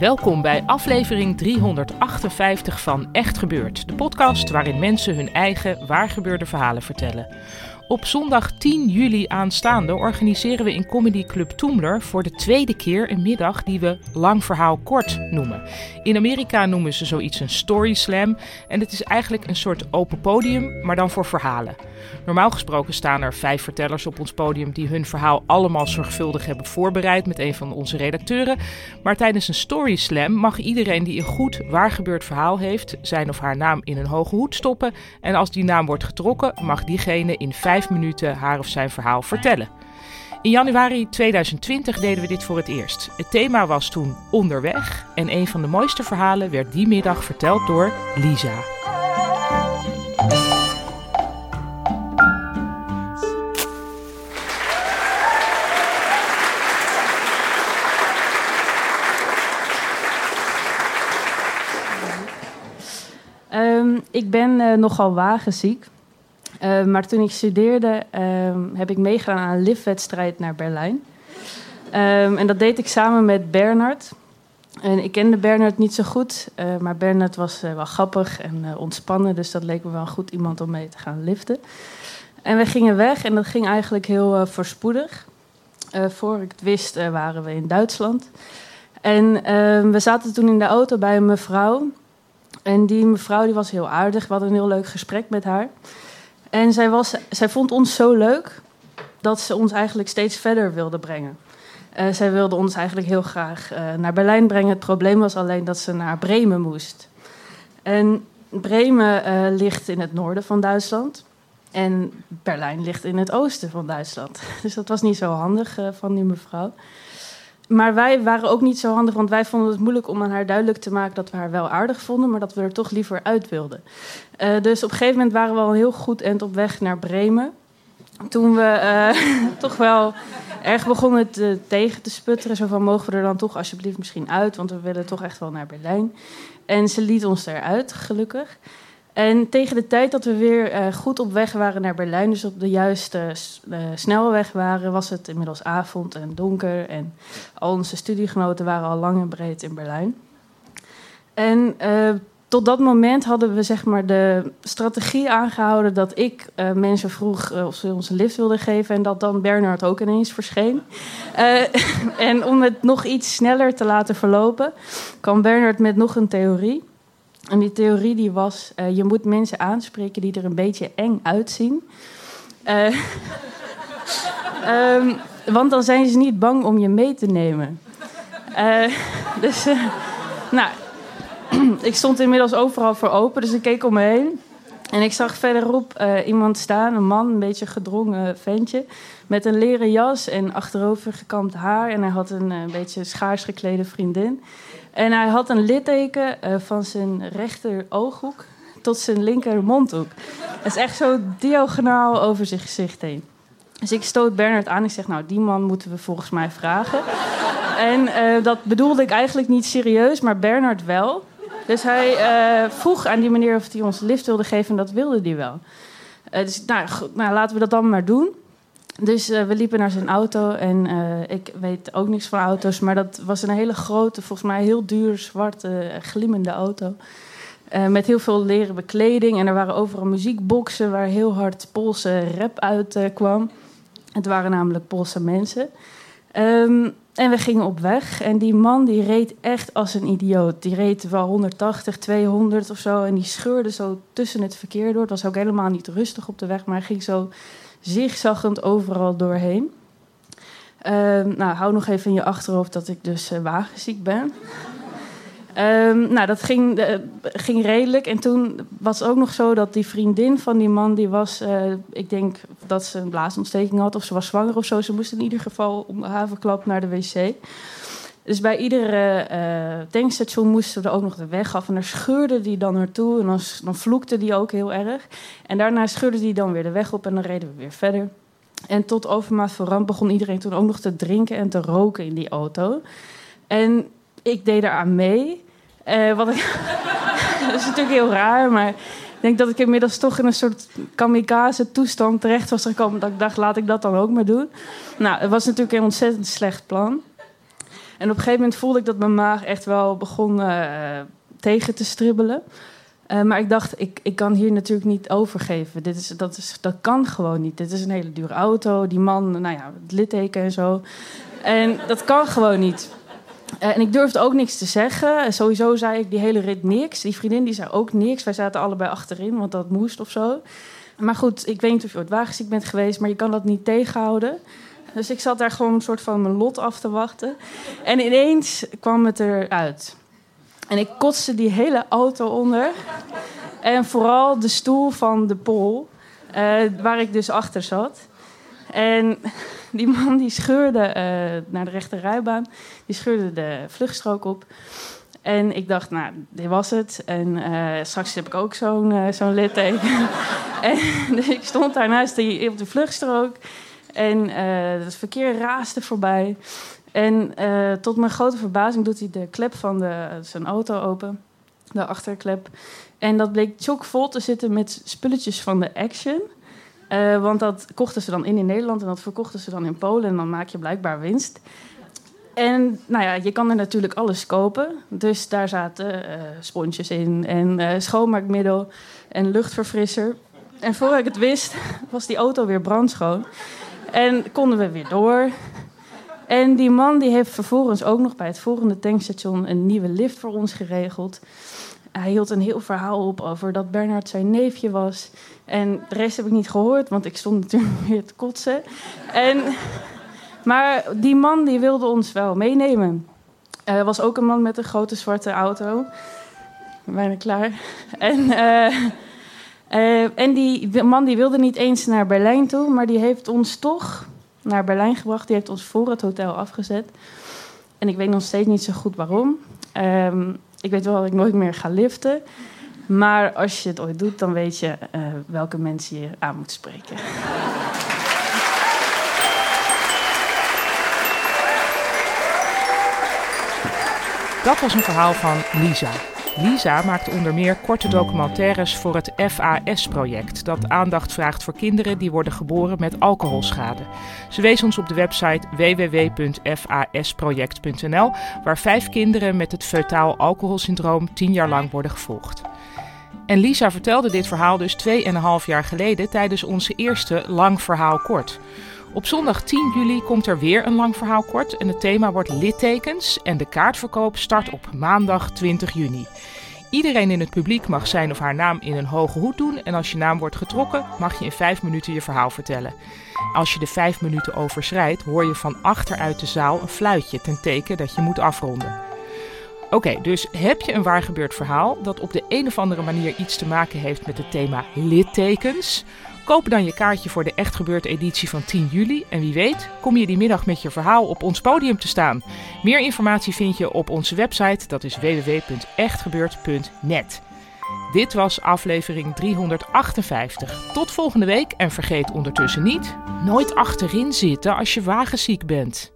Welkom bij aflevering 358 van Echt Gebeurd, de podcast waarin mensen hun eigen waargebeurde verhalen vertellen. Op zondag 10 juli aanstaande organiseren we in Comedy Club Toomler voor de tweede keer een middag die we Lang Verhaal Kort noemen. In Amerika noemen ze zoiets een story slam en het is eigenlijk een soort open podium, maar dan voor verhalen. Normaal gesproken staan er vijf vertellers op ons podium die hun verhaal allemaal zorgvuldig hebben voorbereid met een van onze redacteuren. Maar tijdens een story slam mag iedereen die een goed waargebeurd verhaal heeft, zijn of haar naam in een hoge hoed stoppen. En als die naam wordt getrokken, mag diegene in vijf minuten haar of zijn verhaal vertellen. In januari 2020 deden we dit voor het eerst. Het thema was toen onderweg en een van de mooiste verhalen werd die middag verteld door Lisa. Ik ben eh, nogal wagenziek. Uh, maar toen ik studeerde, ehm, heb ik meegedaan aan een liftwedstrijd naar Berlijn. Ehm, en dat deed ik samen met Bernard. En ik kende Bernard niet zo goed, uh, maar Bernard was wel grappig en ontspannen. Dus dat leek me wel goed iemand om mee te gaan liften. En we gingen weg en dat ging eigenlijk heel voorspoedig. voor ik het wist, waren we in Duitsland. En we zaten toen in de auto bij een mevrouw. En die mevrouw die was heel aardig. We hadden een heel leuk gesprek met haar. En zij, was, zij vond ons zo leuk dat ze ons eigenlijk steeds verder wilde brengen. Uh, zij wilde ons eigenlijk heel graag uh, naar Berlijn brengen. Het probleem was alleen dat ze naar Bremen moest. En Bremen uh, ligt in het noorden van Duitsland. En Berlijn ligt in het oosten van Duitsland. Dus dat was niet zo handig van die mevrouw maar wij waren ook niet zo handig, want wij vonden het moeilijk om aan haar duidelijk te maken dat we haar wel aardig vonden, maar dat we er toch liever uit wilden. Uh, dus op een gegeven moment waren we al heel goed eind op weg naar Bremen. Toen we uh, toch wel erg begonnen te, tegen te sputteren. Zo van, mogen we er dan toch alsjeblieft misschien uit? Want we willen toch echt wel naar Berlijn. En ze liet ons eruit, gelukkig. En tegen de tijd dat we weer uh, goed op weg waren naar Berlijn, dus op de juiste uh, snelweg waren, was het inmiddels avond en donker. En al onze studiegenoten waren al lang en breed in Berlijn. En uh, tot dat moment hadden we zeg maar de strategie aangehouden dat ik mensen vroeg of ze ons een lift wilden geven en dat dan Bernard ook ineens verscheen. en om het nog iets sneller te laten verlopen, kwam Bernard met nog een theorie. En die theorie die was, uh, je moet mensen aanspreken die er een beetje eng uitzien. Uh, um, want dan zijn ze niet bang om je mee te nemen. Uh, dus, nou, ik stond inmiddels overal voor open, dus ik keek om me heen. En ik zag verderop iemand staan, een man, een beetje gedrongen ventje, met een leren jas en achterover gekamd haar. En hij had een, een beetje schaars geklede vriendin. En hij had een litteken uh, van zijn rechter ooghoek tot zijn linker mondhoek. Het is echt zo diagonaal over zijn gezicht heen. Dus ik stoot Bernard aan. Ik zeg, nou, die man moeten we volgens mij vragen. en dat bedoelde ik eigenlijk niet serieus, maar Bernard wel. Dus hij uh, vroeg aan die meneer of hij ons lift wilde geven en dat wilde hij wel. dus nou, nou, laten we dat dan maar doen. Dus uh, we liepen naar zijn auto en ik weet ook niks van auto's, maar dat was een hele grote, volgens mij heel duur, zwarte, glimmende auto. Met heel veel leren bekleding en er waren overal muziekboxen waar heel hard Poolse rap uit kwam. Het waren namelijk Poolse mensen. Um, en we gingen op weg en die man die reed echt als een idioot. Die reed wel 180, 200 of zo en die scheurde zo tussen het verkeer door. Het was ook helemaal niet rustig op de weg, maar hij ging zo zigzaggend overal doorheen. Uh, nou, hou nog even in je achterhoofd dat ik dus uh, wagenziek ben. Um, nou, dat ging, uh, ging redelijk. En toen was het ook nog zo dat die vriendin van die man, die was, uh, ik denk dat ze een blaasontsteking had of ze was zwanger of zo. Ze moest in ieder geval om de havenklap naar de wc. Dus bij iedere uh, tankstation moesten we er ook nog de weg af. En daar scheurde die dan naartoe. En dan, vloekte die ook heel erg. En daarna scheurde die dan weer de weg op en dan reden we weer verder. En tot overmaat van ramp begon iedereen toen ook nog te drinken en te roken in die auto. En ik deed er aan mee. Uh, wat ik, dat is natuurlijk heel raar, maar ik denk dat ik inmiddels toch in een soort kamikaze toestand terecht was gekomen. Dat ik dacht, laat ik dat dan ook maar doen. Nou, het was natuurlijk een ontzettend slecht plan. En op een gegeven moment voelde ik dat mijn maag echt wel begon uh, tegen te stribbelen. Uh, maar ik dacht, ik, ik kan hier natuurlijk niet overgeven. Dit is, dat, is, dat kan gewoon niet. Dit is een hele dure auto. Die man, nou ja, het litteken en zo. En dat kan gewoon niet. Uh, en ik durfde ook niks te zeggen. Sowieso zei ik die hele rit niks. Die vriendin die zei ook niks. Wij zaten allebei achterin, want dat moest of zo. Maar goed, ik weet niet of je ooit wagenziek bent geweest, maar je kan dat niet tegenhouden. Dus ik zat daar gewoon een soort van mijn lot af te wachten. En ineens kwam het eruit. En ik kotste die hele auto onder. En vooral de stoel van de pol, uh, waar ik dus achter zat. En die man die scheurde uh, naar de rechterrijbaan. Die scheurde de vluchtstrook op. En ik dacht, nou, dit was het. En uh, straks heb ik ook zo'n uh, zo'n litteken. en ik stond daarnaast die, op de vluchtstrook. En het verkeer raasde voorbij. En tot mijn grote verbazing doet hij de klep van de, zijn auto open. De achterklep. En dat bleek chockvol te zitten met spulletjes van de Action. Uh, want dat kochten ze dan in in Nederland en dat verkochten ze dan in Polen. En dan maak je blijkbaar winst. En nou ja, je kan er natuurlijk alles kopen. Dus daar zaten uh, sponsjes in en uh, schoonmaakmiddel en luchtverfrisser. En voor ik het wist, was die auto weer brandschoon. En konden we weer door. En die man die heeft vervolgens ook nog bij het volgende tankstation een nieuwe lift voor ons geregeld. Hij hield een heel verhaal op over dat Bernard zijn neefje was. En de rest heb ik niet gehoord, want ik stond natuurlijk weer te kotsen. En, maar die man die wilde ons wel meenemen. Er was ook een man met een grote zwarte auto. Bijna klaar. En, uh, uh, en die man die wilde niet eens naar Berlijn toe, maar die heeft ons toch naar Berlijn gebracht. Die heeft ons voor het hotel afgezet. En ik weet nog steeds niet zo goed waarom. Um, ik weet wel dat ik nooit meer ga liften. Maar als je het ooit doet, dan weet je uh, welke mensen je aan moet spreken. Dat was een verhaal van Lisa. Lisa maakt onder meer korte documentaires voor het FAS-project, dat aandacht vraagt voor kinderen die worden geboren met alcoholschade. Ze wees ons op de website www.fasproject.nl, waar vijf kinderen met het feutaal alcoholsyndroom tien jaar lang worden gevolgd. En Lisa vertelde dit verhaal dus 2,5 jaar geleden tijdens onze eerste Lang Verhaal Kort. Op zondag 10 juli komt er weer een lang verhaal kort en het thema wordt littekens en de kaartverkoop start op maandag 20 juni. Iedereen in het publiek mag zijn of haar naam in een hoge hoed doen en als je naam wordt getrokken mag je in 5 minuten je verhaal vertellen. Als je de 5 minuten overschrijdt hoor je van achteruit de zaal een fluitje ten teken dat je moet afronden. Oké, dus heb je een waar gebeurd verhaal dat op de een of andere manier iets te maken heeft met het thema littekens? Koop dan je kaartje voor de Echt Gebeurd editie van 10 juli. En wie weet, kom je die middag met je verhaal op ons podium te staan. Meer informatie vind je op onze website, dat is www.echtgebeurd.net. Dit was aflevering 358. Tot volgende week en vergeet ondertussen niet: nooit achterin zitten als je wagenziek bent.